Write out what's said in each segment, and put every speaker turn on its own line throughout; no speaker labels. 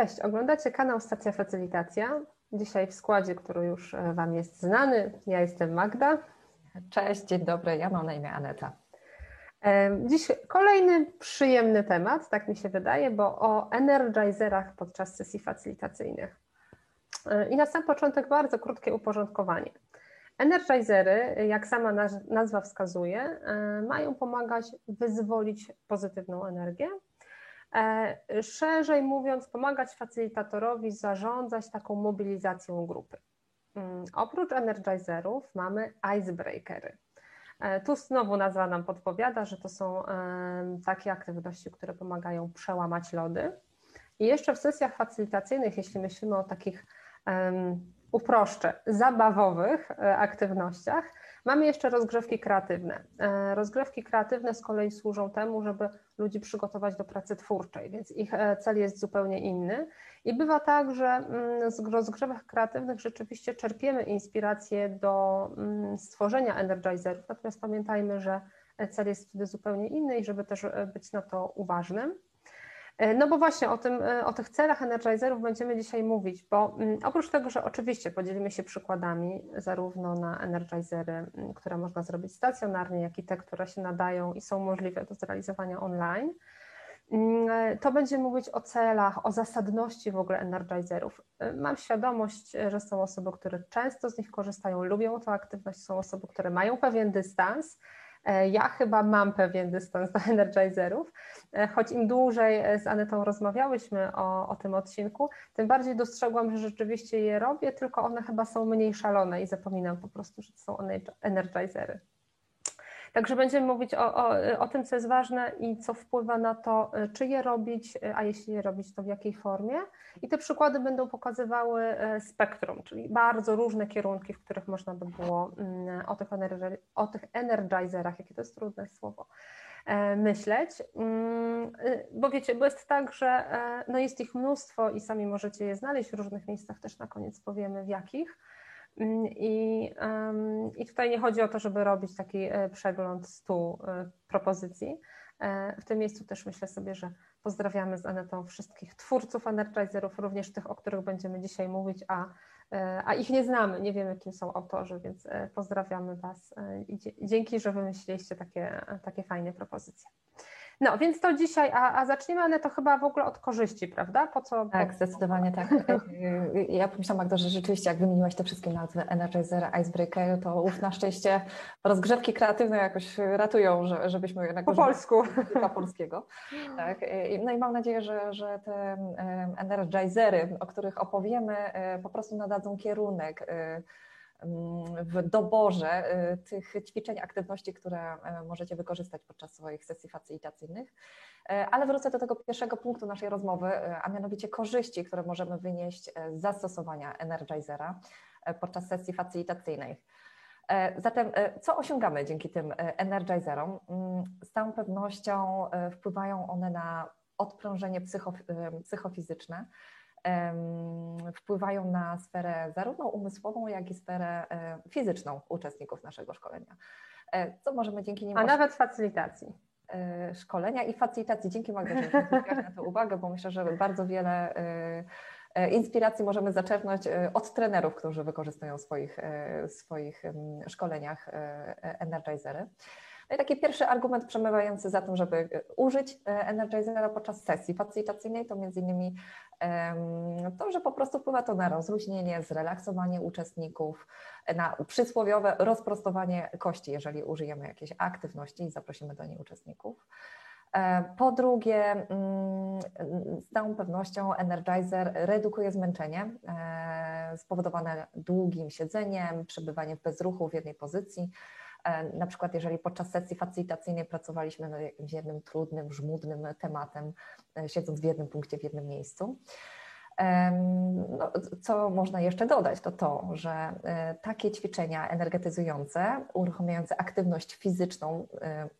Cześć, oglądacie kanał Stacja Facylitacja. Dzisiaj w składzie, który już e, Wam jest znany. Ja jestem Magda.
Cześć, dzień dobry, ja mam na imię Aneta.
E, dziś kolejny przyjemny temat, tak mi się wydaje, bo o energizerach podczas sesji facylitacyjnych. E, I na sam początek bardzo krótkie uporządkowanie. Energizery, jak sama nazwa wskazuje, mają pomagać wyzwolić pozytywną energię szerzej mówiąc, pomagać facilitatorowi zarządzać taką mobilizacją grupy. Mm, oprócz energizerów mamy icebreakery. E, tu znowu nazwa nam podpowiada, że to są takie aktywności, które pomagają przełamać lody. I jeszcze w sesjach facylitacyjnych, jeśli myślimy o takich uproszczę, zabawowych e, aktywnościach, Mamy jeszcze rozgrzewki kreatywne. E, rozgrzewki kreatywne z kolei służą temu, żeby ludzi przygotować do pracy twórczej, więc ich e, cel jest zupełnie inny. I bywa tak, że mm, z rozgrzewek kreatywnych rzeczywiście czerpiemy inspirację do mm, stworzenia energizerów, natomiast pamiętajmy, że cel jest wtedy zupełnie inny i żeby też e, być na to uważnym. E, no bo właśnie o, tym, e, o tych celach energizerów będziemy dzisiaj mówić, bo mm, oprócz tego, że oczywiście podzielimy się przykładami zarówno na energizery, mm, które można zrobić stacjonarnie, jak i te, które się nadają i są możliwe do zrealizowania online, mm, e, to będziemy mówić o celach, o zasadności w ogóle energizerów. Mam świadomość, że są osoby, które często z nich korzystają, lubią tę aktywność, są osoby, które mają pewien dystans, ja chyba mam pewien dystans do energizerów, e, choć im dłużej e, z Anetą rozmawiałyśmy o, o tym odcinku, tym bardziej dostrzegłam, że rzeczywiście je robię, tylko one chyba są mniej szalone i zapominam po prostu, że to są energizery. Także będziemy mówić o, o, o tym, co jest ważne i co wpływa na to, czy je robić, a jeśli je robić, to w jakiej formie. I te przykłady będą pokazywały e, spektrum, czyli bardzo różne kierunki, w których można by było mm, o tych, o tych energizerach, jakie to jest trudne słowo, e, myśleć. Mm, y, bo wiecie, bo jest tak, że e, no jest ich mnóstwo i sami możecie je znaleźć w różnych miejscach, też na koniec powiemy w jakich. Mm, I, I tutaj nie chodzi o to, żeby robić taki przegląd stu propozycji. W tym miejscu też myślę sobie, że Pozdrawiamy z Anetą wszystkich twórców Energizerów, również tych, o których będziemy dzisiaj mówić, a, e, a ich nie znamy, nie wiemy, kim są autorzy, więc e, pozdrawiamy Was e, i dzięki, że wymyśliliście takie, takie fajne propozycje. No, więc to dzisiaj, a, a zaczniemy, ale to chyba w ogóle od korzyści, prawda?
Po co? Tak, po... zdecydowanie tak. Ja pomyślałam, Magda, że rzeczywiście jak wymieniłaś te wszystkie nazwy Energizer, Icebreaker, to ów na szczęście rozgrzewki kreatywne jakoś ratują, że, żebyśmy jednak...
Po polsku.
Po polskiego. Tak. No i mam nadzieję, że, że te Energizery, o których opowiemy, e, po prostu nadadzą kierunek w doborze y, tych ćwiczeń, aktywności, które e, możecie wykorzystać podczas swoich sesji facylitacyjnych. E, ale wrócę do tego pierwszego punktu naszej rozmowy, e, a mianowicie korzyści, które możemy wynieść z zastosowania Energizera podczas sesji facylitacyjnych. Zatem, co osiągamy dzięki tym energizerom? Mm, z całą pewnością wpływają one na odprężenie psycho, psychofizyczne, wpływają na sferę zarówno umysłową, jak i sferę e, fizyczną uczestników naszego szkolenia. E, co możemy dzięki nim...
A nawet facylitacji.
E, szkolenia i facylitacji. Dzięki Magda, że zwróciłaś na to uwagę, bo myślę, że bardzo wiele inspiracji możemy zaczerpnąć od trenerów, którzy wykorzystują w swoich, swoich szkoleniach energizery. No i taki pierwszy argument przemawiający za tym, żeby e, użyć e, Energizera podczas sesji facylitacyjnej, to między innymi to, że po prostu wpływa to na rozluźnienie, zrelaksowanie uczestników, na przysłowiowe rozprostowanie kości, jeżeli użyjemy jakiejś aktywności i zaprosimy do niej uczestników. E, po drugie, mm, z całą pewnością Energizer redukuje zmęczenie spowodowane długim siedzeniem, przebywaniem w bezruchu w jednej pozycji. E, na przykład, jeżeli podczas sesji facylitacyjnej pracowaliśmy nad jakimś jednym trudnym, żmudnym tematem, e, siedząc w jednym punkcie, w jednym miejscu. No, co można jeszcze dodać, to to, że e, takie ćwiczenia energetyzujące, uruchamiające aktywność fizyczną,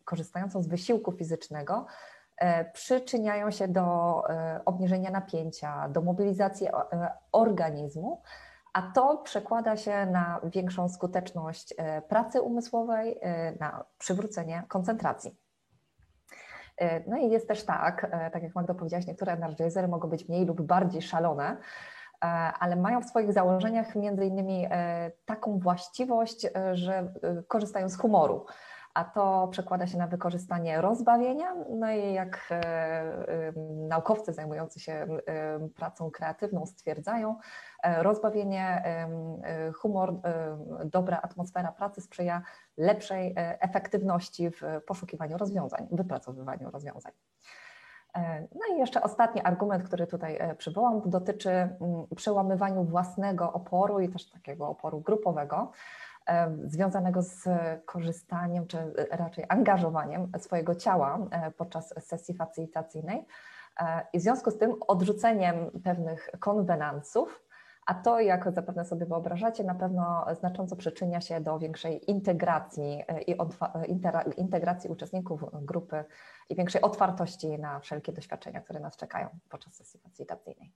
korzystającą z wysiłku fizycznego, przyczyniają się do obniżenia napięcia, do mobilizacji organizmu, a to przekłada się na większą skuteczność e, pracy umysłowej, e, na przywrócenie koncentracji. No i jest też tak, tak jak Magda powiedziałaś, niektóre energizery mogą być mniej lub bardziej szalone, ale mają w swoich założeniach między innymi taką właściwość, że korzystają z humoru a to przekłada się na wykorzystanie rozbawienia. No i jak e, e, naukowcy zajmujący się e, pracą kreatywną stwierdzają, rozbawienie, humor, dobra atmosfera pracy sprzyja lepszej efektywności w poszukiwaniu rozwiązań, wypracowywaniu rozwiązań. No i jeszcze ostatni argument, który tutaj przywołam, dotyczy mm, przełamywania własnego oporu i też takiego oporu grupowego związanego z korzystaniem, czy raczej angażowaniem swojego ciała e, podczas sesji facylitacyjnej e, i w związku z tym odrzuceniem pewnych konwenansów, a to, jak zapewne sobie wyobrażacie, na pewno znacząco przyczynia się do większej integracji e, i integracji uczestników grupy i większej otwartości na wszelkie doświadczenia, które nas czekają podczas sesji facylitacyjnej.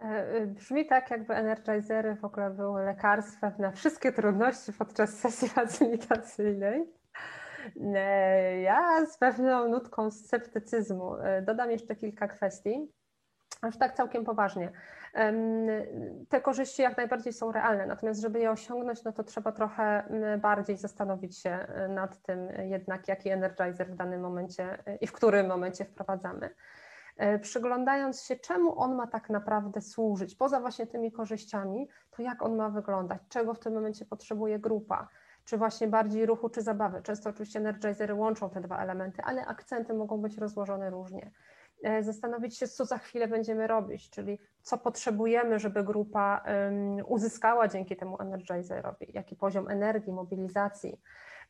E, e, brzmi tak, jakby energizery w ogóle były lekarstwem na wszystkie trudności podczas sesji facylitacyjnej. E, ja z pewną nutką sceptycyzmu dodam jeszcze kilka kwestii, aż tak całkiem poważnie. Te korzyści jak najbardziej są realne, natomiast żeby je osiągnąć, no to trzeba trochę bardziej zastanowić się nad tym jednak, jaki energizer w danym momencie i w którym momencie wprowadzamy. E, przyglądając się, czemu on ma tak naprawdę służyć, poza właśnie tymi korzyściami, to jak on ma wyglądać, czego w tym momencie potrzebuje grupa, czy właśnie bardziej ruchu, czy zabawy. Często oczywiście energizery łączą te dwa elementy, ale akcenty mogą być rozłożone różnie. E, zastanowić się, co za chwilę będziemy robić, czyli co potrzebujemy, żeby grupa uzyskała dzięki temu energizerowi, jaki poziom energii, mobilizacji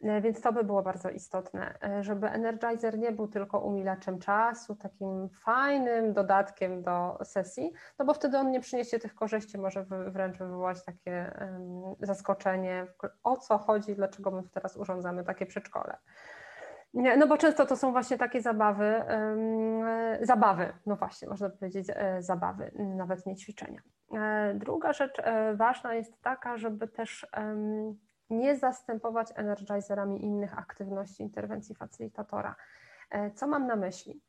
E, więc to by było bardzo istotne, e, żeby Energizer nie był tylko umilaczem czasu, takim fajnym dodatkiem do sesji, no bo wtedy on nie przyniesie tych korzyści, może wręcz wywołać takie zaskoczenie, o co chodzi, dlaczego my teraz urządzamy takie przedszkole. No bo często to są właśnie takie zabawy, e, zabawy, no właśnie, można powiedzieć zabawy, nawet nie ćwiczenia. Druga rzecz ważna jest taka, żeby też nie zastępować energizerami innych aktywności interwencji facylitatora. E, co mam na myśli?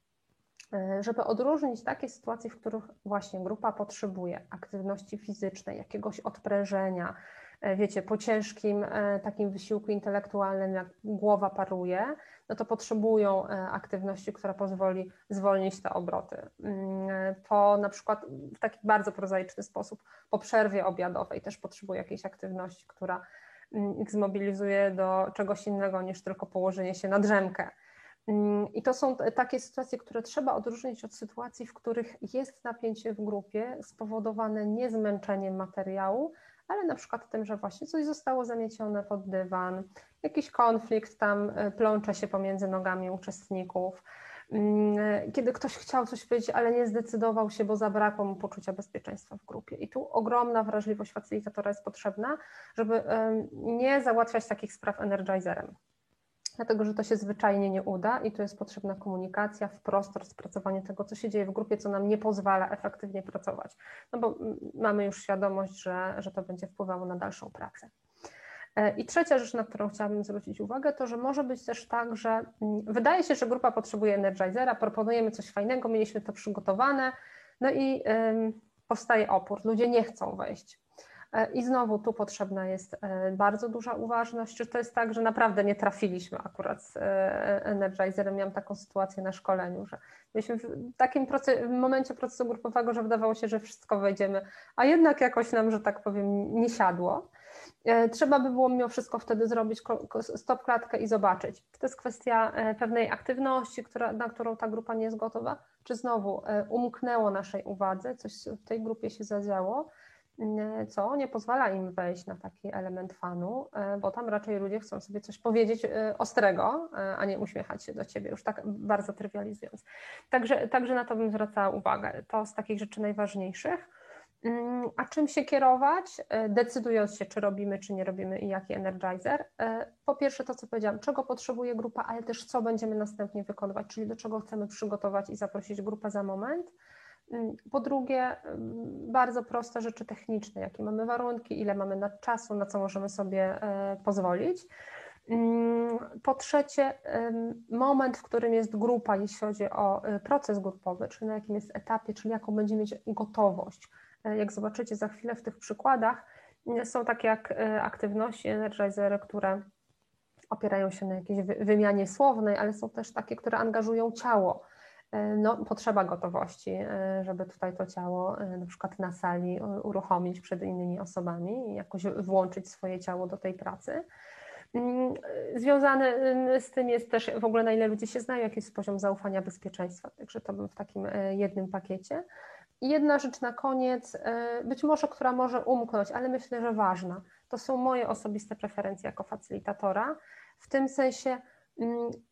E, żeby odróżnić takie sytuacje, w których właśnie grupa potrzebuje aktywności fizycznej, jakiegoś odprężenia, e, wiecie, po ciężkim takim wysiłku intelektualnym, jak głowa paruje, no to potrzebują aktywności, która pozwoli zwolnić te obroty. Mm, po na przykład w taki bardzo prozaiczny sposób, po przerwie obiadowej też potrzebują jakiejś aktywności, która ich zmobilizuje do czegoś innego niż tylko położenie się na drzemkę. Mm, I to są takie sytuacje, które trzeba odróżnić od sytuacji, w których jest napięcie w grupie spowodowane nie zmęczeniem materiału, ale na przykład tym, że właśnie coś zostało zamiecione pod dywan, jakiś konflikt tam e, plącze się pomiędzy nogami uczestników, Mm, kiedy ktoś chciał coś powiedzieć, ale nie zdecydował się, bo zabrakło mu poczucia bezpieczeństwa w grupie. I tu ogromna wrażliwość facylitatora jest potrzebna, żeby nie załatwiać takich spraw energizerem. Dlatego, że to się zwyczajnie nie uda i tu jest potrzebna komunikacja, wprost rozpracowanie tego, co się dzieje w grupie, co nam nie pozwala efektywnie pracować. No bo mamy już świadomość, że, że to będzie wpływało na dalszą pracę. E, I trzecia rzecz, na którą chciałabym zwrócić uwagę, to że może być też tak, że wydaje się, że grupa potrzebuje energizera, proponujemy coś fajnego, mieliśmy to przygotowane, no i powstaje opór, ludzie nie chcą wejść. E, I znowu tu potrzebna jest e, bardzo duża uważność. Czy to jest tak, że naprawdę nie trafiliśmy akurat z Energizerem? Miałam taką sytuację na szkoleniu, że byliśmy w takim w momencie procesu grupowego, że wydawało się, że wszystko wejdziemy, a jednak jakoś nam, że tak powiem, nie siadło. E, trzeba by było mimo wszystko wtedy zrobić stop klatkę i zobaczyć, czy to jest kwestia e, pewnej aktywności, która, na którą ta grupa nie jest gotowa, czy znowu e, umknęło naszej uwadze, coś w tej grupie się zadziało, co nie pozwala im wejść na taki element fanu, bo tam raczej ludzie chcą sobie coś powiedzieć ostrego, a nie uśmiechać się do ciebie, już tak bardzo trywializując. Także, także na to bym zwracała uwagę. To z takich rzeczy najważniejszych. Mm, a czym się kierować, decydując się, czy robimy, czy nie robimy i jaki energizer? Po pierwsze to, co powiedziałam, czego potrzebuje grupa, ale też co będziemy następnie wykonywać, czyli do czego chcemy przygotować i zaprosić grupę za moment. Mm, po drugie, mm, bardzo proste rzeczy techniczne, jakie mamy warunki, ile mamy czasu, na co możemy sobie e, pozwolić. Mm, po trzecie, moment, w którym jest grupa, jeśli chodzi o y, proces grupowy, czyli na jakim jest etapie, czyli jaką będzie mieć gotowość. E, jak zobaczycie za chwilę w tych przykładach, są takie jak aktywności, energizery, które opierają się na jakiejś wymianie słownej, ale są też takie, które angażują ciało. E, no, potrzeba gotowości, e, żeby tutaj to ciało na przykład na sali uruchomić przed innymi osobami i jakoś włączyć swoje ciało do tej pracy. Mm, związane mm, z tym jest też w ogóle na ile ludzie się znają, jaki jest poziom zaufania bezpieczeństwa, także to bym w takim e, jednym pakiecie. I jedna rzecz na koniec, e, być może, która może umknąć, ale myślę, że ważna, to są moje osobiste preferencje jako facylitatora, w tym sensie,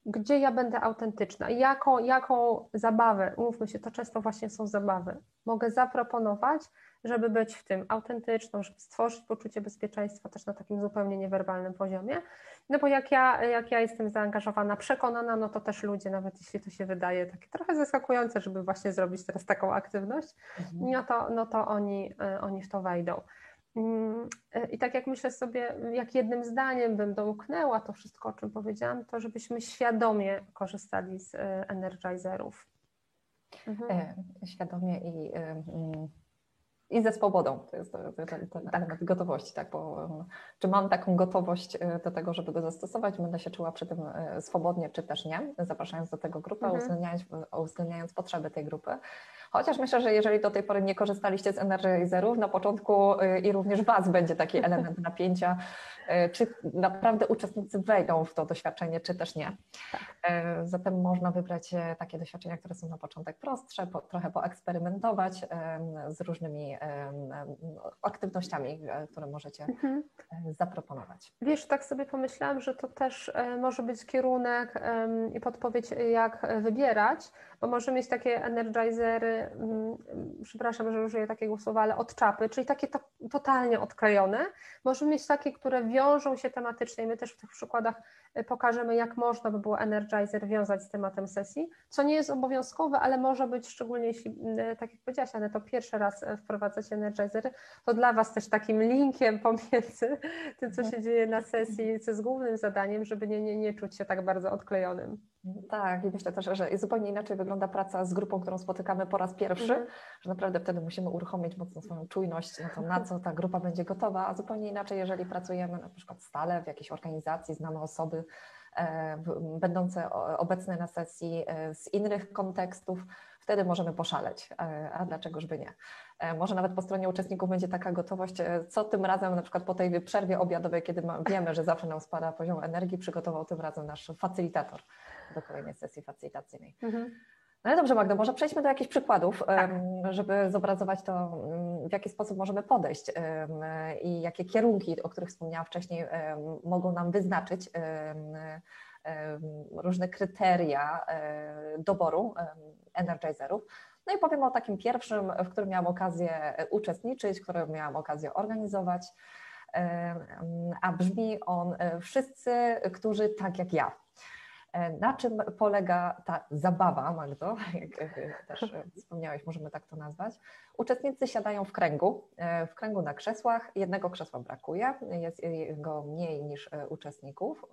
gdzie ja będę autentyczna, jaką, jaką zabawę, umówmy się, to często właśnie są zabawy, mogę zaproponować, żeby być w tym autentyczną, żeby stworzyć poczucie bezpieczeństwa też na takim zupełnie niewerbalnym poziomie. No bo jak ja, jak ja jestem zaangażowana, przekonana, no to też ludzie, nawet jeśli to się wydaje takie trochę zaskakujące, żeby właśnie zrobić teraz taką aktywność, mhm. no, to, no to oni, e, oni w to wejdą. Mm, e, I tak jak myślę sobie, jak jednym zdaniem bym domknęła to wszystko, o czym powiedziałam, to żebyśmy świadomie korzystali z e, energizerów.
Mhm. Świadomie i i ze swobodą. To jest ten, ten element gotowości, tak? Bo czy mam taką gotowość e, do tego, żeby go zastosować, będę się czuła przy tym e, swobodnie, czy też nie, zapraszając do tego grupę, mhm. uwzględniając, uwzględniając potrzeby tej grupy. Chociaż myślę, że jeżeli do tej pory nie korzystaliście z energizerów, na początku e, i również Was będzie taki element napięcia, czy naprawdę uczestnicy wejdą w to doświadczenie, czy też nie. E, zatem można wybrać e, takie doświadczenia, które są na początek prostsze, po, trochę poeksperymentować z różnymi aktywnościami, które możecie mhm. zaproponować.
Wiesz, tak sobie pomyślałam, że to też może być kierunek i podpowiedź, jak wybierać, bo może mieć takie energizery, mm, przepraszam, że użyję takiego słowa, ale od czapy, czyli takie to, totalnie odklejone. Może mieć takie, które wiążą się tematycznie. My też w tych przykładach pokażemy, jak można by było Energizer wiązać z tematem sesji, co nie jest obowiązkowe, ale może być, szczególnie jeśli, y, tak jak powiedziałaś, ale to pierwszy raz y, wprowadzacie Energizery, to dla Was też takim linkiem pomiędzy tym, co się dzieje na sesji, co jest głównym zadaniem, żeby nie, nie, nie czuć się tak bardzo odklejonym.
Tak, i myślę też, że zupełnie inaczej wygląda praca z grupą, którą spotykamy po raz pierwszy, mm. że naprawdę wtedy musimy uruchomić mocno swoją czujność na to, na co ta grupa będzie gotowa, a zupełnie inaczej, jeżeli pracujemy na przykład stale w jakiejś organizacji, znamy osoby e, będące obecne na sesji e, z innych kontekstów, wtedy możemy poszaleć, e, a dlaczegoż by nie. Może nawet po stronie uczestników będzie taka gotowość, co tym razem, na przykład po tej przerwie obiadowej, kiedy wiemy, że zawsze nam spada poziom energii, przygotował tym razem nasz facylitator do kolejnej sesji facylitacyjnej. Mhm. No ale dobrze, Magda, może przejdźmy do jakichś przykładów, tak. żeby zobrazować to, mm, w jaki sposób możemy podejść i jakie kierunki, o których wspomniałam wcześniej, mogą nam wyznaczyć różne kryteria doboru energizerów. No i powiem o takim pierwszym, w którym miałam okazję uczestniczyć, który miałam okazję organizować, a brzmi on wszyscy, którzy tak jak ja. E, na czym polega ta zabawa, Magdo, jak też wspomniałeś, możemy tak to nazwać? Uczestnicy siadają w kręgu, e, w kręgu na krzesłach. Jednego krzesła brakuje, jest go mniej niż e, uczestników.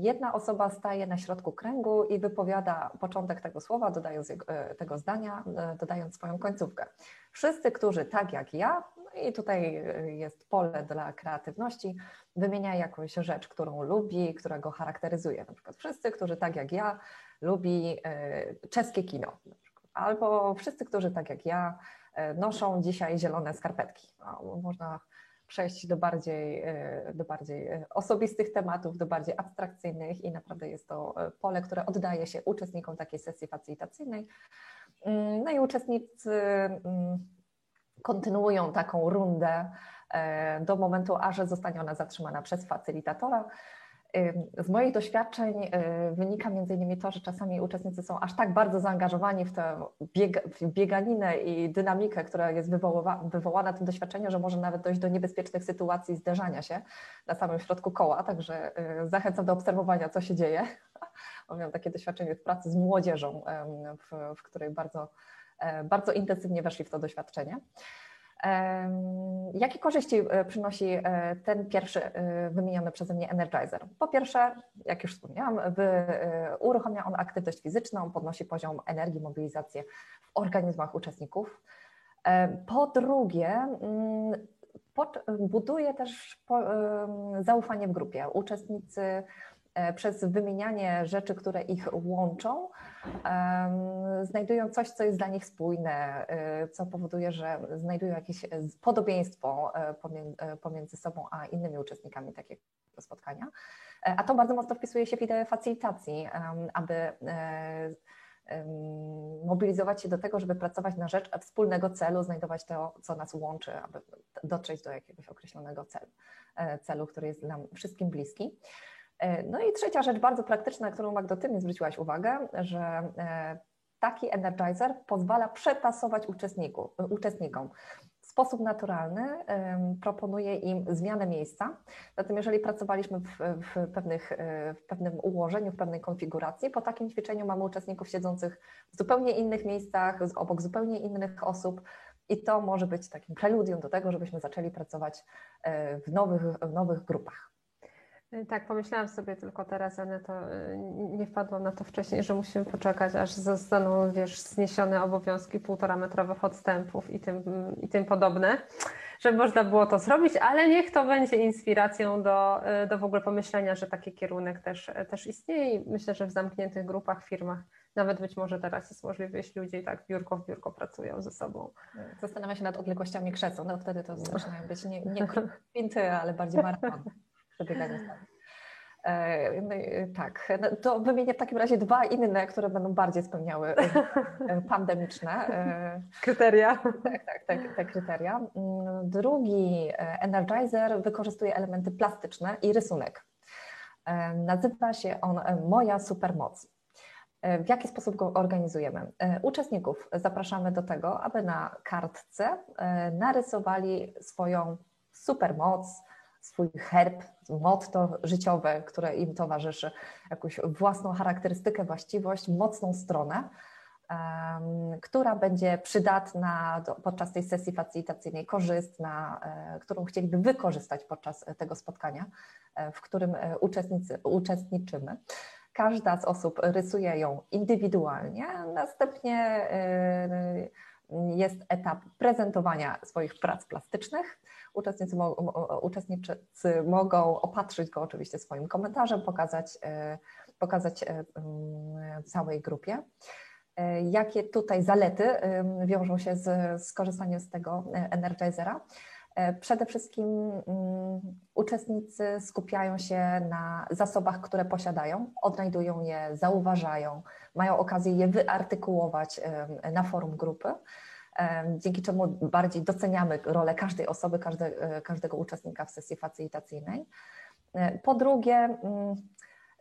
Jedna osoba staje na środku kręgu i wypowiada początek tego słowa, dodając tego zdania, dodając swoją końcówkę. Wszyscy, którzy tak jak ja, no i tutaj jest pole dla kreatywności, wymienia jakąś rzecz, którą lubi, która go charakteryzuje. Na przykład wszyscy, którzy tak jak ja lubi e, czeskie kino. Albo wszyscy, którzy tak jak ja e, noszą dzisiaj zielone skarpetki. No, można przejść do bardziej, e, do bardziej osobistych tematów, do bardziej abstrakcyjnych i naprawdę jest to pole, które oddaje się uczestnikom takiej sesji facylitacyjnej. Mm, no i uczestnicy mm, kontynuują taką rundę E, do momentu, aż zostanie ona zatrzymana przez facylitatora. Z moich doświadczeń e, wynika między innymi to, że czasami uczestnicy są aż tak bardzo zaangażowani w tę biega, bieganinę i dynamikę, która jest wywoła, wywołana tym doświadczeniem, że może nawet dojść do niebezpiecznych sytuacji zderzania się na samym środku koła, także e, zachęcam do obserwowania, co się dzieje. Miałam takie doświadczenie w pracy z młodzieżą, w której bardzo, bardzo intensywnie weszli w to doświadczenie. Jakie korzyści e, przynosi e, ten pierwszy e, wymieniony przeze mnie Energizer? Po pierwsze, jak już wspomniałam, uruchamia on aktywność fizyczną, podnosi poziom energii, mobilizację w organizmach uczestników. Po drugie, mm, buduje też zaufanie w grupie. Uczestnicy E, przez wymienianie rzeczy, które ich łączą, znajdują coś, co jest dla nich spójne, e, co powoduje, że znajdują jakieś podobieństwo e, pomiędzy sobą a innymi uczestnikami takiego spotkania. A to bardzo mocno wpisuje się w ideę facilitacji, aby mobilizować się do tego, żeby pracować na rzecz wspólnego celu, znajdować to, co nas łączy, aby dotrzeć do jakiegoś określonego celu, celu który jest nam wszystkim bliski. E, no i trzecia rzecz bardzo praktyczna, na którą Magdo, Ty mi zwróciłaś uwagę, że e, taki energizer pozwala przetasować uczestnikom. W sposób naturalny proponuje im zmianę miejsca. Zatem jeżeli pracowaliśmy w, w, pewnych, e, w pewnym ułożeniu, w pewnej konfiguracji, po takim ćwiczeniu mamy uczestników siedzących w zupełnie innych miejscach, obok zupełnie innych osób, i to może być takim preludium do tego, żebyśmy zaczęli pracować w nowych, w nowych grupach.
Tak, pomyślałam sobie tylko teraz, ale to y, nie wpadłam na to wcześniej, że musimy poczekać, aż zostaną, wiesz, zniesione obowiązki półtora metrowych odstępów i tym, i tym podobne, żeby można było to zrobić, ale niech to będzie inspiracją do, y, do w ogóle pomyślenia, że taki kierunek też, też istnieje i myślę, że w zamkniętych grupach, firmach nawet być może teraz jest możliwe, jeśli ludzie tak biurko w biurko pracują ze sobą.
Zastanawiam się nad odległościami krzeseł, no wtedy to zaczynają być nie, nie kwinty, ale bardziej maraton przebiegania e, no, tak, no, to wymienię w takim razie dwa inne, które będą bardziej spełniały e, pandemiczne
e, kryteria.
Tak, tak, tak, te kryteria. Mm, drugi Energizer wykorzystuje elementy plastyczne i rysunek. Nazywa się on Moja Supermoc. W jaki sposób go organizujemy? Uczestników zapraszamy do tego, aby na kartce narysowali swoją supermoc, swój herb, motto życiowe, które im towarzyszy, jakąś własną charakterystykę, właściwość, mocną stronę, która będzie przydatna podczas tej sesji facilitacyjnej, korzystna, e, którą chcieliby wykorzystać podczas tego spotkania, e, w którym e, uczestniczymy. Każda z osób rysuje ją indywidualnie, następnie jest etap prezentowania swoich prac plastycznych. Uczestnicy, uczestnicy mogą opatrzyć go oczywiście swoim komentarzem, pokazać, e, pokazać e, całej grupie. E, jakie tutaj zalety wiążą się z skorzystaniem z tego Energizera? Przede wszystkim uczestnicy skupiają się na zasobach, które posiadają, odnajdują je, zauważają, mają okazję je wyartykułować na forum grupy dzięki czemu bardziej doceniamy rolę każdej osoby, każde, każdego uczestnika w sesji facilitacyjnej. E, po drugie, mm,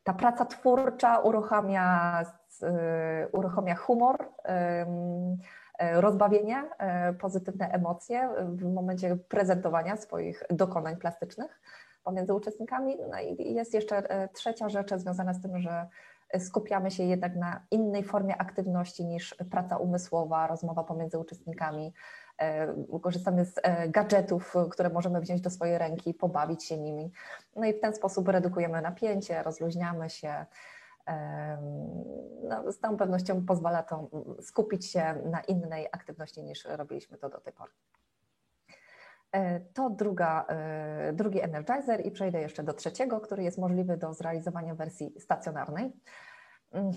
ta praca twórcza uruchamia, e, uruchamia humor, e, rozbawienie, pozytywne emocje w momencie prezentowania swoich dokonań plastycznych pomiędzy uczestnikami. No i jest jeszcze trzecia rzecz związana z tym, że skupiamy się jednak na innej formie aktywności niż praca umysłowa, rozmowa pomiędzy uczestnikami. E, korzystamy z e, gadżetów, które możemy wziąć do swojej ręki, pobawić się nimi. No i w ten sposób redukujemy napięcie, rozluźniamy się. No, z całą pewnością pozwala to skupić się na innej aktywności niż robiliśmy to do tej pory. E, to druga, e, drugi Energizer i przejdę jeszcze do trzeciego, który jest możliwy do zrealizowania w wersji stacjonarnej. Mm,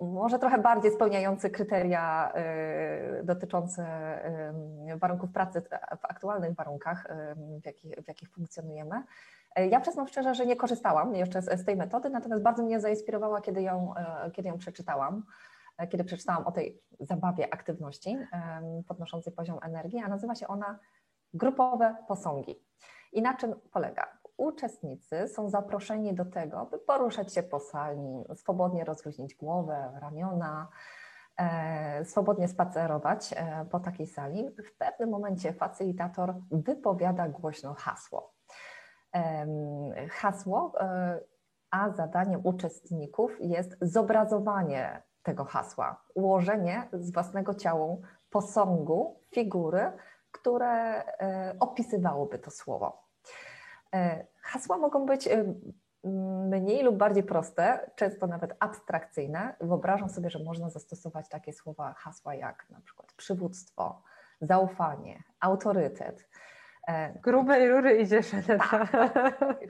może trochę bardziej spełniający kryteria e, dotyczące warunków pracy w aktualnych warunkach, w jakich, w jakich funkcjonujemy. Ja przyznam szczerze, że nie korzystałam jeszcze z, z tej metody, natomiast bardzo mnie zainspirowała, kiedy ją, kiedy ją przeczytałam kiedy przeczytałam o tej zabawie aktywności podnoszącej poziom energii, a nazywa się ona grupowe posągi. I na czym polega? Uczestnicy są zaproszeni do tego, by poruszać się po sali, swobodnie rozluźnić głowę, ramiona, e, swobodnie spacerować e, po takiej sali. W pewnym momencie facylitator wypowiada głośno hasło. Hasło, e, a zadaniem uczestników jest zobrazowanie tego hasła, ułożenie z własnego ciała posągu, figury, które opisywałoby to słowo. Hasła mogą być mniej lub bardziej proste, często nawet abstrakcyjne. Wyobrażam sobie, że można zastosować takie słowa, hasła jak na przykład przywództwo, zaufanie, autorytet.
E, Grubej rury idzie Żaneta.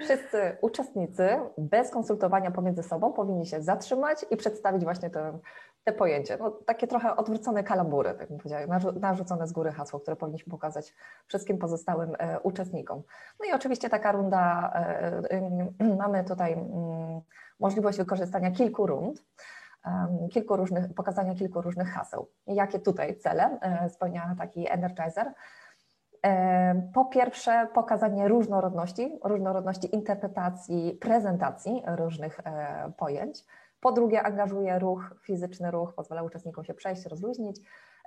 Wszyscy uczestnicy bez konsultowania pomiędzy sobą powinni się zatrzymać i przedstawić właśnie te, te pojęcie. No, takie trochę odwrócone kalambury, tak bym powiedziała, narzucone z góry hasło, które powinniśmy pokazać wszystkim pozostałym e, uczestnikom. No i oczywiście taka runda, e, mamy tutaj mm, możliwość wykorzystania kilku rund kilku różnych, pokazania kilku różnych haseł. Jakie tutaj cele spełnia taki Energizer? Po pierwsze, pokazanie różnorodności, różnorodności interpretacji, prezentacji różnych e, pojęć. Po drugie, angażuje ruch, fizyczny ruch, pozwala uczestnikom się przejść, rozluźnić.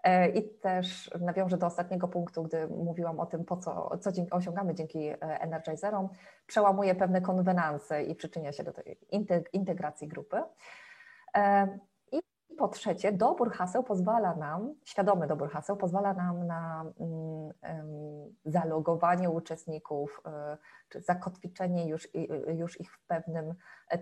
E, I też nawiążę do ostatniego punktu, gdy mówiłam o tym, po co, co osiągamy dzięki e, Energizerom, przełamuje pewne konwenanse i przyczynia się do tej integracji grupy. Po trzecie, dobór haseł pozwala nam, świadomy dobór haseł pozwala nam na um, zalogowanie uczestników, y, czy zakotwiczenie już, już ich w pewnym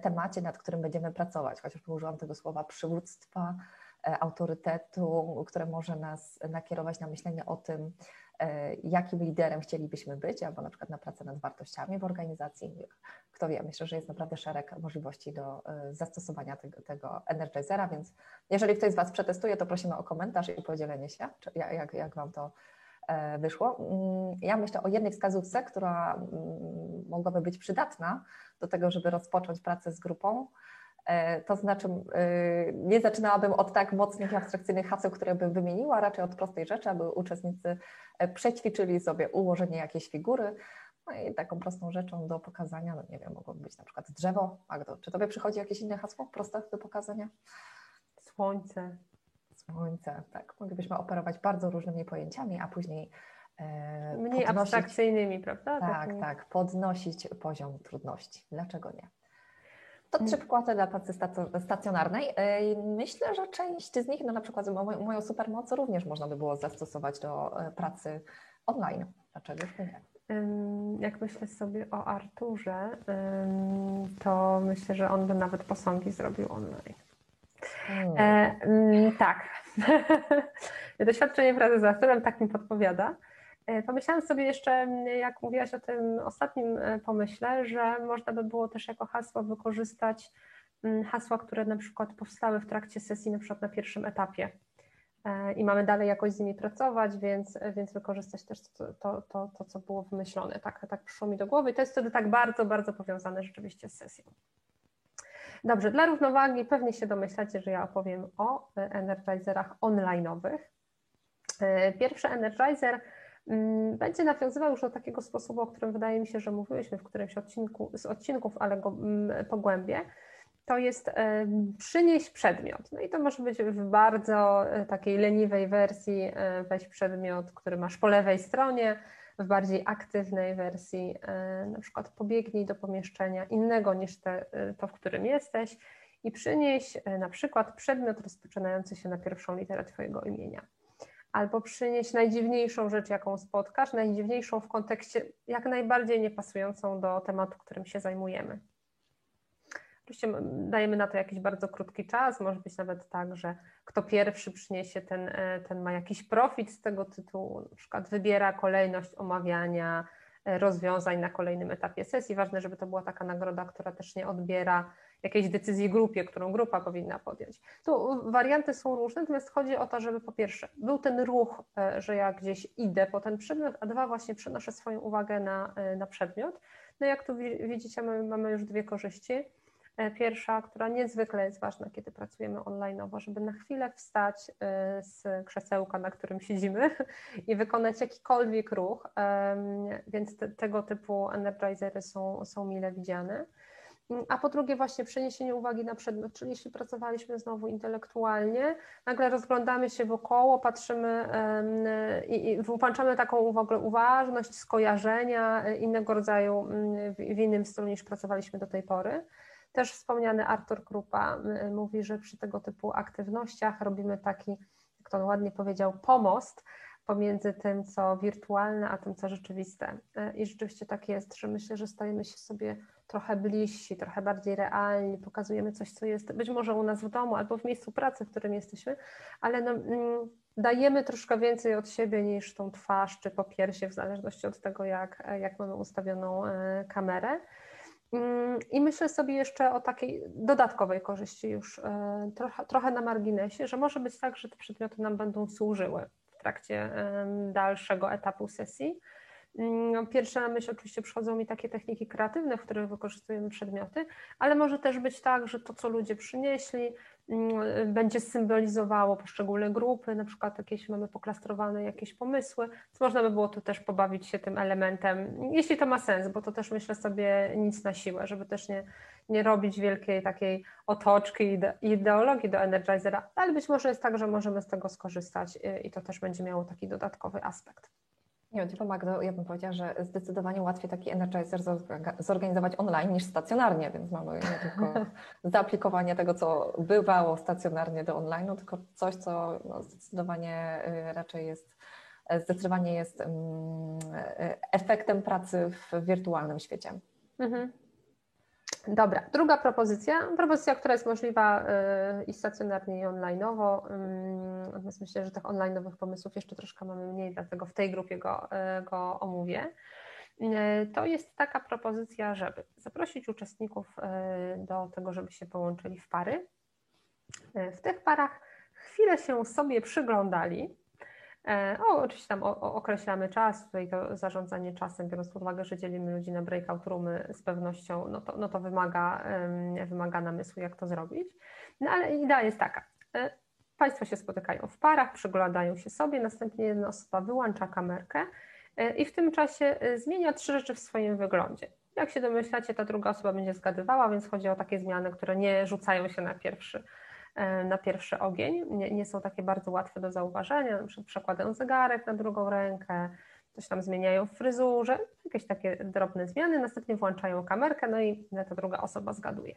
temacie, nad którym będziemy pracować. Chociaż użyłam tego słowa przywództwa, autorytetu, które może nas nakierować na myślenie o tym, E, jakim liderem chcielibyśmy być, albo na przykład na pracę nad wartościami w organizacji. Kto wie, myślę, że jest naprawdę szereg możliwości do e, zastosowania tego, tego Energizera, więc jeżeli ktoś z Was przetestuje, to prosimy o komentarz i podzielenie się, jak, jak Wam to e, wyszło. Mm, ja myślę o jednej wskazówce, która mm, mogłaby być przydatna do tego, żeby rozpocząć pracę z grupą, E, to znaczy, e, nie zaczynałabym od tak mocnych i abstrakcyjnych haseł, które bym wymieniła, raczej od prostej rzeczy, aby uczestnicy e, przećwiczyli sobie ułożenie jakiejś figury. No i taką prostą rzeczą do pokazania, no nie wiem, mogłoby być na przykład drzewo. Magdo, czy Tobie przychodzi jakieś inne hasło proste do pokazania?
Słońce.
Słońce, tak. Moglibyśmy operować bardzo różnymi pojęciami, a później
Mniej podnosić, abstrakcyjnymi, prawda?
Tak, tak, podnosić poziom trudności. Dlaczego nie? To trzy przykłady dla pracy stacjonarnej. Myślę, że część z nich, no na przykład moją supermoc również można by było zastosować do e, pracy online. Dlaczego nie?
Jak myślę sobie o Arturze, to myślę, że on by nawet posągi zrobił online. Hmm. E, tak. Doświadczenie pracy z Arturem tak mi podpowiada. E, pomyślałam sobie jeszcze, jak mówiłaś o tym ostatnim e, pomyśle, że można by było też jako hasło wykorzystać hasła, które na przykład powstały w trakcie sesji, na przykład na pierwszym etapie. E, I mamy dalej jakoś z nimi pracować, więc, więc wykorzystać też to, to, to, to, co było wymyślone. Tak, tak przyszło mi do głowy i to jest wtedy tak bardzo, bardzo powiązane rzeczywiście z sesją. Dobrze, dla równowagi pewnie się domyślacie, że ja opowiem o energizerach online'owych. Pierwszy energizer Mm, będzie nawiązywał już do takiego sposobu, o którym wydaje mi się, że mówiłyśmy w którymś odcinku, z odcinków, ale go mm, pogłębię. To jest przynieść przedmiot. No i to może być w bardzo e, takiej leniwej wersji e, weź przedmiot, który masz po lewej stronie, w bardziej aktywnej wersji e, na przykład pobiegnij do pomieszczenia innego niż te, to, w którym jesteś i przynieś na przykład przedmiot rozpoczynający się na pierwszą literę Twojego imienia albo przynieść najdziwniejszą rzecz, jaką spotkasz, najdziwniejszą w kontekście jak najbardziej niepasującą do tematu, którym się zajmujemy. Oczywiście dajemy na to jakiś bardzo krótki czas, może być nawet tak, że kto pierwszy przyniesie, ten, e, ten ma jakiś profit z tego tytułu, na przykład wybiera kolejność omawiania e, rozwiązań na kolejnym etapie sesji. Ważne, żeby to była taka nagroda, która też nie odbiera jakiejś decyzji grupie, którą grupa powinna podjąć. Tu warianty są różne, natomiast chodzi o to, żeby po pierwsze był ten ruch, e, że ja gdzieś idę po ten przedmiot, a dwa właśnie przenoszę swoją uwagę na, e, na przedmiot. No jak tu widzicie, mamy, mamy już dwie korzyści. E, pierwsza, która niezwykle jest ważna, kiedy pracujemy online, żeby na chwilę wstać z krzesełka, na którym siedzimy i wykonać jakikolwiek ruch, więc te, tego typu energizery są, są mile widziane a po drugie właśnie przeniesienie uwagi na przedmiot, czyli jeśli pracowaliśmy znowu intelektualnie, nagle rozglądamy się wokoło, patrzymy i włączamy taką w ogóle uważność, skojarzenia e, innego rodzaju w innym stylu niż pracowaliśmy do tej pory. Też wspomniany Artur Krupa mówi, że przy tego typu aktywnościach robimy taki, jak to on ładnie powiedział, pomost pomiędzy tym, co wirtualne, a tym, co rzeczywiste. I rzeczywiście tak jest, że myślę, że stajemy się sobie trochę bliżsi, trochę bardziej realni, pokazujemy coś, co jest być może u nas w domu albo w miejscu pracy, w którym jesteśmy, ale no, mm, dajemy troszkę więcej od siebie niż tą twarz czy popiersie, w zależności od tego, jak, jak mamy ustawioną e, kamerę. Mm, I myślę sobie jeszcze o takiej dodatkowej korzyści już e, trochę, trochę na marginesie, że może być tak, że te przedmioty nam będą służyły w trakcie dalszego etapu sesji Mm, pierwsze na myśl oczywiście przychodzą mi takie techniki kreatywne, w których wykorzystujemy przedmioty, ale może też być tak, że to, co ludzie przynieśli, mm, będzie symbolizowało poszczególne grupy, na przykład jakieś mamy poklastrowane jakieś pomysły, więc można by było tu też pobawić się tym elementem, jeśli to ma sens, bo to też myślę sobie nic na siłę, żeby też nie, nie robić wielkiej takiej otoczki ideologii do Energizera, ale być może jest tak, że możemy z tego skorzystać y, i to też będzie miało taki dodatkowy aspekt.
Nie wiem, Magdo, ja bym powiedziała, że zdecydowanie łatwiej taki Energizer zorganizować online niż stacjonarnie, więc mamy nie tylko zaaplikowanie tego, co bywało stacjonarnie do online, tylko coś, co no, zdecydowanie y, raczej jest zdecydowanie jest mm, y, efektem pracy w wirtualnym świecie. Mhm.
Dobra, druga propozycja, propozycja, która jest możliwa y, i stacjonarnie i online'owo, natomiast myślę, że tych online'owych pomysłów jeszcze troszkę mamy mniej, dlatego w tej grupie go, y, go omówię. Y, to jest taka propozycja, żeby zaprosić uczestników do tego, żeby się połączyli w pary. W tych parach chwilę się sobie przyglądali, o, oczywiście tam określamy czas, tutaj to zarządzanie czasem, biorąc pod uwagę, że dzielimy ludzi na breakout roomy z pewnością, no to, no to wymaga, wymaga namysłu, jak to zrobić. No ale idea jest taka. E, państwo się spotykają w parach, przyglądają się sobie, następnie jedna osoba wyłącza kamerkę e, i w tym czasie zmienia trzy rzeczy w swoim wyglądzie. Jak się domyślacie, ta druga osoba będzie zgadywała, więc chodzi o takie zmiany, które nie rzucają się na pierwszy E, na pierwszy ogień. Nie, nie są takie bardzo łatwe do zauważenia. Na przykład przekładają zegarek na drugą rękę, coś tam zmieniają w fryzurze, jakieś takie drobne zmiany, następnie włączają kamerkę, no i ta druga osoba zgaduje.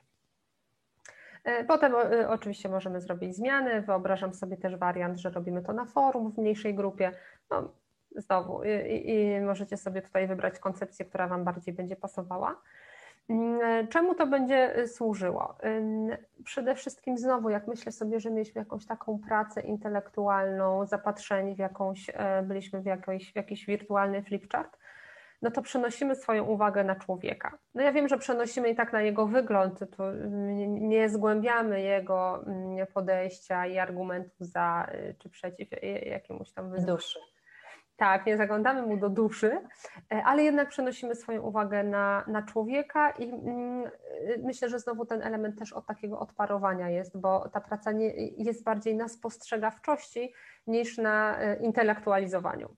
E, potem e, oczywiście możemy zrobić zmiany. Wyobrażam sobie też wariant, że robimy to na forum w mniejszej grupie. No, znowu, i, i możecie sobie tutaj wybrać koncepcję, która Wam bardziej będzie pasowała. Mm, czemu to będzie y, służyło? Przede wszystkim znowu, jak myślę sobie, że mieliśmy jakąś taką pracę intelektualną, zapatrzeni w jakąś, e, byliśmy w jakiś, w jakiś wirtualny flipchart, no to przenosimy swoją uwagę na człowieka. No ja wiem, że przenosimy i tak na jego wygląd, to mm, nie zgłębiamy jego mm, podejścia i argumentów za y, czy przeciw jakiemuś tam
wyzwaniu.
Tak, nie zaglądamy mu do duszy, e, ale jednak przenosimy swoją uwagę na, na człowieka i mm, myślę, że znowu ten element też od takiego odparowania jest, bo ta praca nie, jest bardziej na spostrzegawczości niż na e, intelektualizowaniu.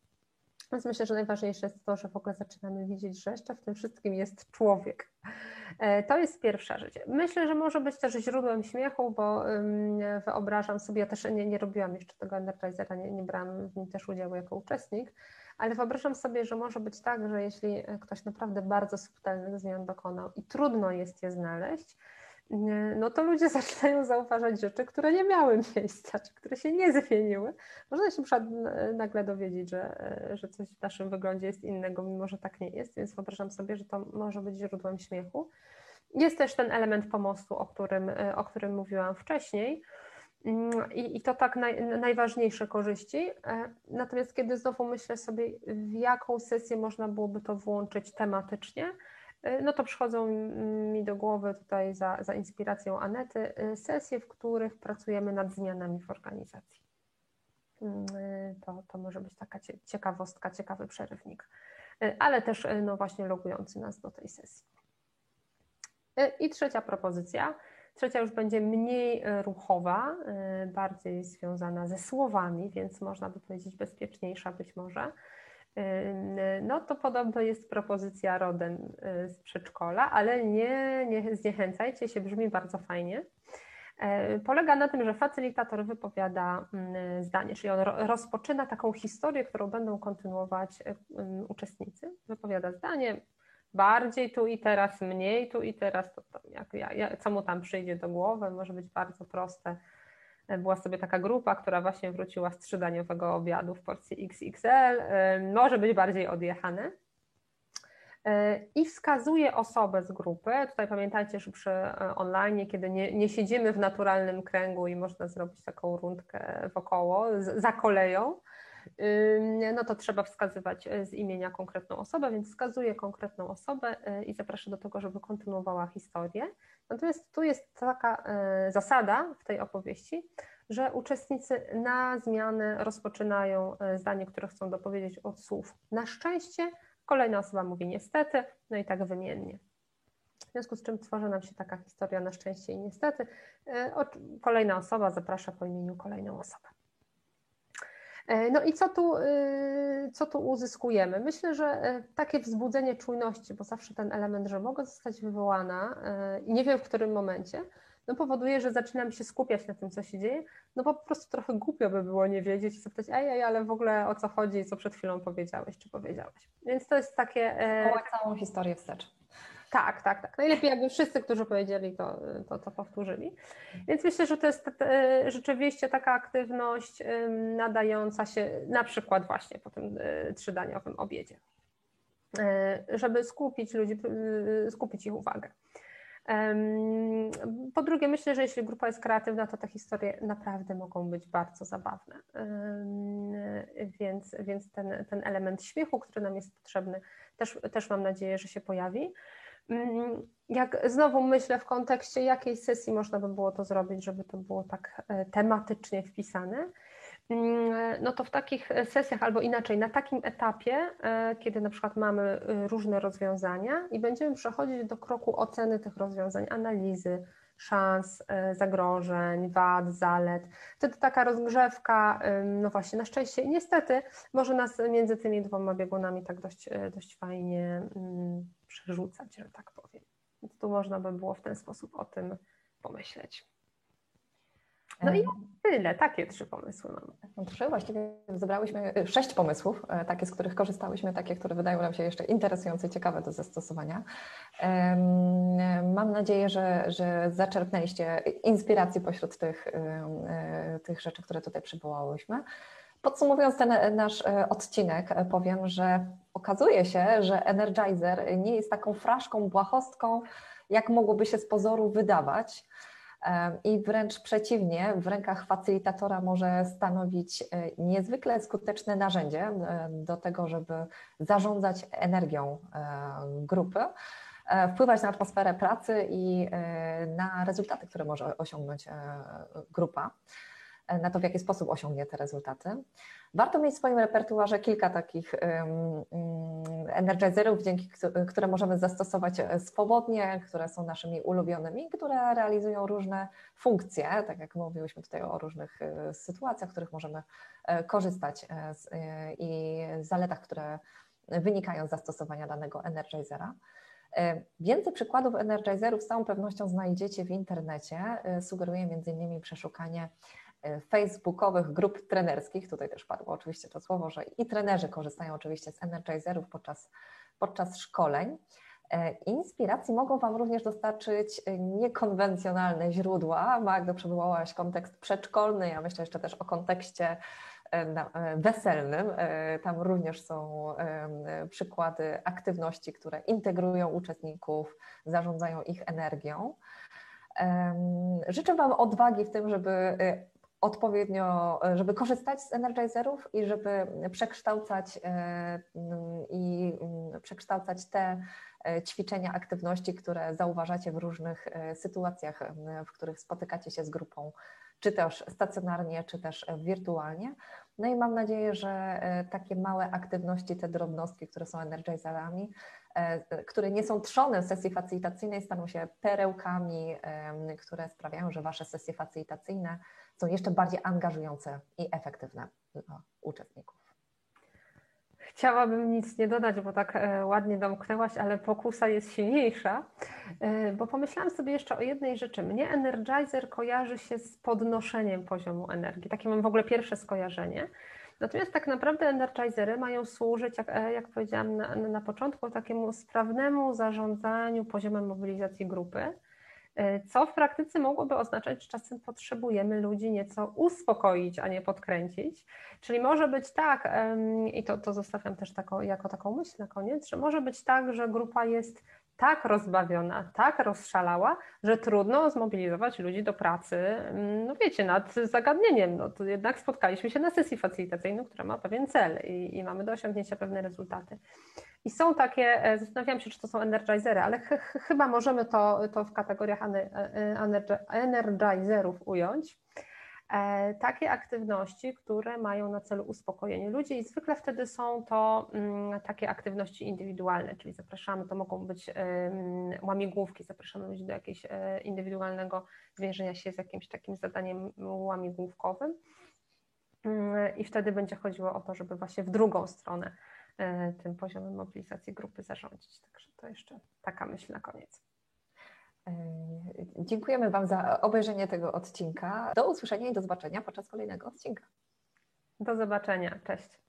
Więc myślę, że najważniejsze jest to, że w ogóle zaczynamy widzieć, że jeszcze w tym wszystkim jest człowiek. E, to jest pierwsza rzecz. Myślę, że może być też źródłem śmiechu, bo wyobrażam sobie, ja też nie, nie robiłam jeszcze tego Energizera, nie, nie brałam w nim też udziału jako uczestnik, ale wyobrażam sobie, że może być tak, że jeśli ktoś naprawdę bardzo subtelnych zmian dokonał i trudno jest je znaleźć, no to ludzie zaczynają zauważać rzeczy, które nie miały miejsca, czy które się nie zmieniły. Można się przykład nagle dowiedzieć, że, że coś w naszym wyglądzie jest innego, mimo że tak nie jest, więc wyobrażam sobie, że to może być źródłem śmiechu. Jest też ten element pomostu, o którym, o którym mówiłam wcześniej. I, I, to tak naj, najważniejsze korzyści. Natomiast kiedy znowu myślę sobie, w jaką sesję można byłoby to włączyć tematycznie, E, no to przychodzą mi do głowy tutaj za, za inspiracją Anety e, sesje, w których pracujemy nad zmianami w organizacji. Mm, e, to, to może być taka ciekawostka, ciekawy przerywnik, ale też no właśnie logujący nas do tej sesji. I trzecia propozycja. Trzecia już będzie mniej ruchowa, bardziej związana ze słowami, więc można by powiedzieć bezpieczniejsza być może no to podobno jest propozycja rodem y, z przedszkola, ale nie, nie zniechęcajcie się, brzmi bardzo fajnie. E, polega na tym, że facylitator wypowiada mm, zdanie, czyli on rozpoczyna taką historię, którą będą kontynuować y, uczestnicy. Wypowiada zdanie, bardziej tu i teraz, mniej tu i teraz, to, to jak, jak, co mu tam przyjdzie do głowy, może być bardzo proste, była sobie taka grupa, która właśnie wróciła z trzydaniowego obiadu w porcji XXL, może być bardziej odjechane i wskazuje osobę z grupy. Tutaj pamiętajcie, że przy e, online, kiedy nie, nie siedzimy w naturalnym kręgu i można zrobić taką rundkę wokoło, za koleją, no to trzeba wskazywać e, z imienia konkretną osobę, więc wskazuje konkretną osobę e, i zaprasza do tego, żeby kontynuowała historię. Natomiast tu jest taka zasada w tej opowieści, że uczestnicy na zmianę rozpoczynają zdanie, które chcą dopowiedzieć od słów na szczęście Kolejna osoba mówi niestety, no i tak wymiennie. W związku z czym tworzy nam się taka historia na szczęście i niestety. E, kolejna osoba zaprasza po imieniu kolejną osobę. E, no i co tu, e, co tu uzyskujemy? Myślę, że takie wzbudzenie czujności, bo zawsze ten element, że mogę zostać wywołana i nie wiem w którym momencie, no powoduje, że zaczynam się skupiać na tym, co się dzieje, no bo po prostu trochę głupio by było nie wiedzieć i zapytać, ej, ej, ale w ogóle o co chodzi, co przed chwilą powiedziałeś, czy powiedziałeś. Więc to jest takie...
E... całą historię wstecz.
Tak, tak, tak. Najlepiej jakby wszyscy, którzy powiedzieli, to, to, to powtórzyli. Więc myślę, że to jest e, rzeczywiście taka aktywność nadająca się na przykład właśnie po tym e, trzydaniowym obiedzie, e, żeby skupić ludzi, skupić ich uwagę. Po drugie, myślę, że jeśli grupa jest kreatywna, to te historie naprawdę mogą być bardzo zabawne. Więc, więc ten, ten element śmiechu, który nam jest potrzebny, też, też mam nadzieję, że się pojawi. Jak znowu myślę w kontekście jakiej sesji można by było to zrobić, żeby to było tak e, tematycznie wpisane, Mm, no to w takich sesjach albo inaczej, na takim etapie, e, kiedy na przykład mamy y, różne rozwiązania i będziemy przechodzić do kroku oceny tych rozwiązań, analizy szans, e, zagrożeń, wad, zalet. Wtedy taka rozgrzewka, no właśnie, na szczęście niestety może nas między tymi dwoma biegunami tak dość, e, dość fajnie mm, przerzucać, że tak powiem. Więc tu można by było w ten sposób o tym pomyśleć. No i tyle, takie trzy pomysły mamy.
No trzy, właściwie zebrałyśmy y, sześć pomysłów, e, takie, z których korzystałyśmy, takie, które wydają nam się jeszcze interesujące i ciekawe do zastosowania. Mam nadzieję, że, że zaczerpnęliście inspiracji pośród tych, e, tych rzeczy, które tutaj przywołałyśmy. Podsumowując ten nasz e, odcinek, powiem, że okazuje się, że Energizer nie jest taką fraszką, błahostką, jak mogłoby się z pozoru wydawać. I wręcz przeciwnie, w rękach facylitatora może stanowić e, niezwykle skuteczne narzędzie e, do tego, żeby zarządzać energią e, grupy, wpływać na atmosferę pracy i na rezultaty, które może osiągnąć grupa. E, na to, w jaki sposób osiągnie te rezultaty. Warto mieć w swoim repertuarze kilka takich energizerów, dzięki które możemy zastosować e, swobodnie, które są naszymi ulubionymi, które realizują różne funkcje, tak jak mówiłyśmy tutaj o różnych e, sytuacjach, w których możemy korzystać i zaletach, które wynikają z zastosowania danego energizera. Więcej przykładów energizerów z całą pewnością znajdziecie w internecie. Sugeruję m.in. przeszukanie facebookowych grup trenerskich, tutaj też padło oczywiście to słowo, że i trenerzy korzystają oczywiście z energizerów podczas, podczas szkoleń. E, inspiracji mogą Wam również dostarczyć niekonwencjonalne źródła. Magda przywołałaś kontekst przedszkolny, ja myślę jeszcze też o kontekście e, weselnym. Tam również są przykłady aktywności, które integrują uczestników, zarządzają ich energią. Życzę Wam odwagi w tym, żeby odpowiednio, e, żeby korzystać z energizerów i żeby przekształcać e, i mm, przekształcać te e, ćwiczenia, aktywności, które zauważacie w różnych sytuacjach, w których spotykacie się z grupą, czy też stacjonarnie, czy też wirtualnie. No i mam nadzieję, że takie małe aktywności, te drobnostki, które są energizerami, które nie są trzonem sesji facilitacyjnej, staną się perełkami, które sprawiają, że Wasze sesje facilitacyjne są jeszcze bardziej angażujące i efektywne dla uczestników.
Chciałabym nic nie dodać, bo tak e, ładnie domknęłaś, ale pokusa jest silniejsza, e, bo pomyślałam sobie jeszcze o jednej rzeczy. Mnie Energizer kojarzy się z podnoszeniem poziomu energii. Takie mam w ogóle pierwsze skojarzenie. Natomiast tak naprawdę Energizery mają służyć, jak, e, jak powiedziałam na, na początku, takiemu sprawnemu zarządzaniu poziomem mobilizacji grupy co w praktyce mogłoby oznaczać, że czasem potrzebujemy ludzi nieco uspokoić, a nie podkręcić. Czyli może być tak, i to, to zostawiam też taką, jako taką myśl na koniec, że może być tak, że grupa jest tak rozbawiona, tak rozszalała, że trudno zmobilizować ludzi do pracy, mm, no wiecie, nad zagadnieniem. No to jednak spotkaliśmy się na sesji facylitacyjnej, która ma pewien cel i, i mamy do osiągnięcia pewne rezultaty. I są takie, e, zastanawiam się, czy to są energizery, ale ch chyba możemy to, to w kategoriach e, energizerów ująć. E, takie aktywności, które mają na celu uspokojenie ludzi i zwykle wtedy są to mm, takie aktywności indywidualne, czyli zapraszamy, to mogą być łamigłówki, zapraszamy ludzi do jakiegoś e, indywidualnego zmierzenia się z jakimś takim zadaniem łamigłówkowym mm, i wtedy będzie chodziło o to, żeby właśnie w drugą stronę e, tym poziomem mobilizacji grupy zarządzić. Także to jeszcze taka myśl na koniec.
Dziękujemy Wam za obejrzenie tego odcinka. Do usłyszenia i do zobaczenia podczas kolejnego odcinka.
Do zobaczenia. Cześć.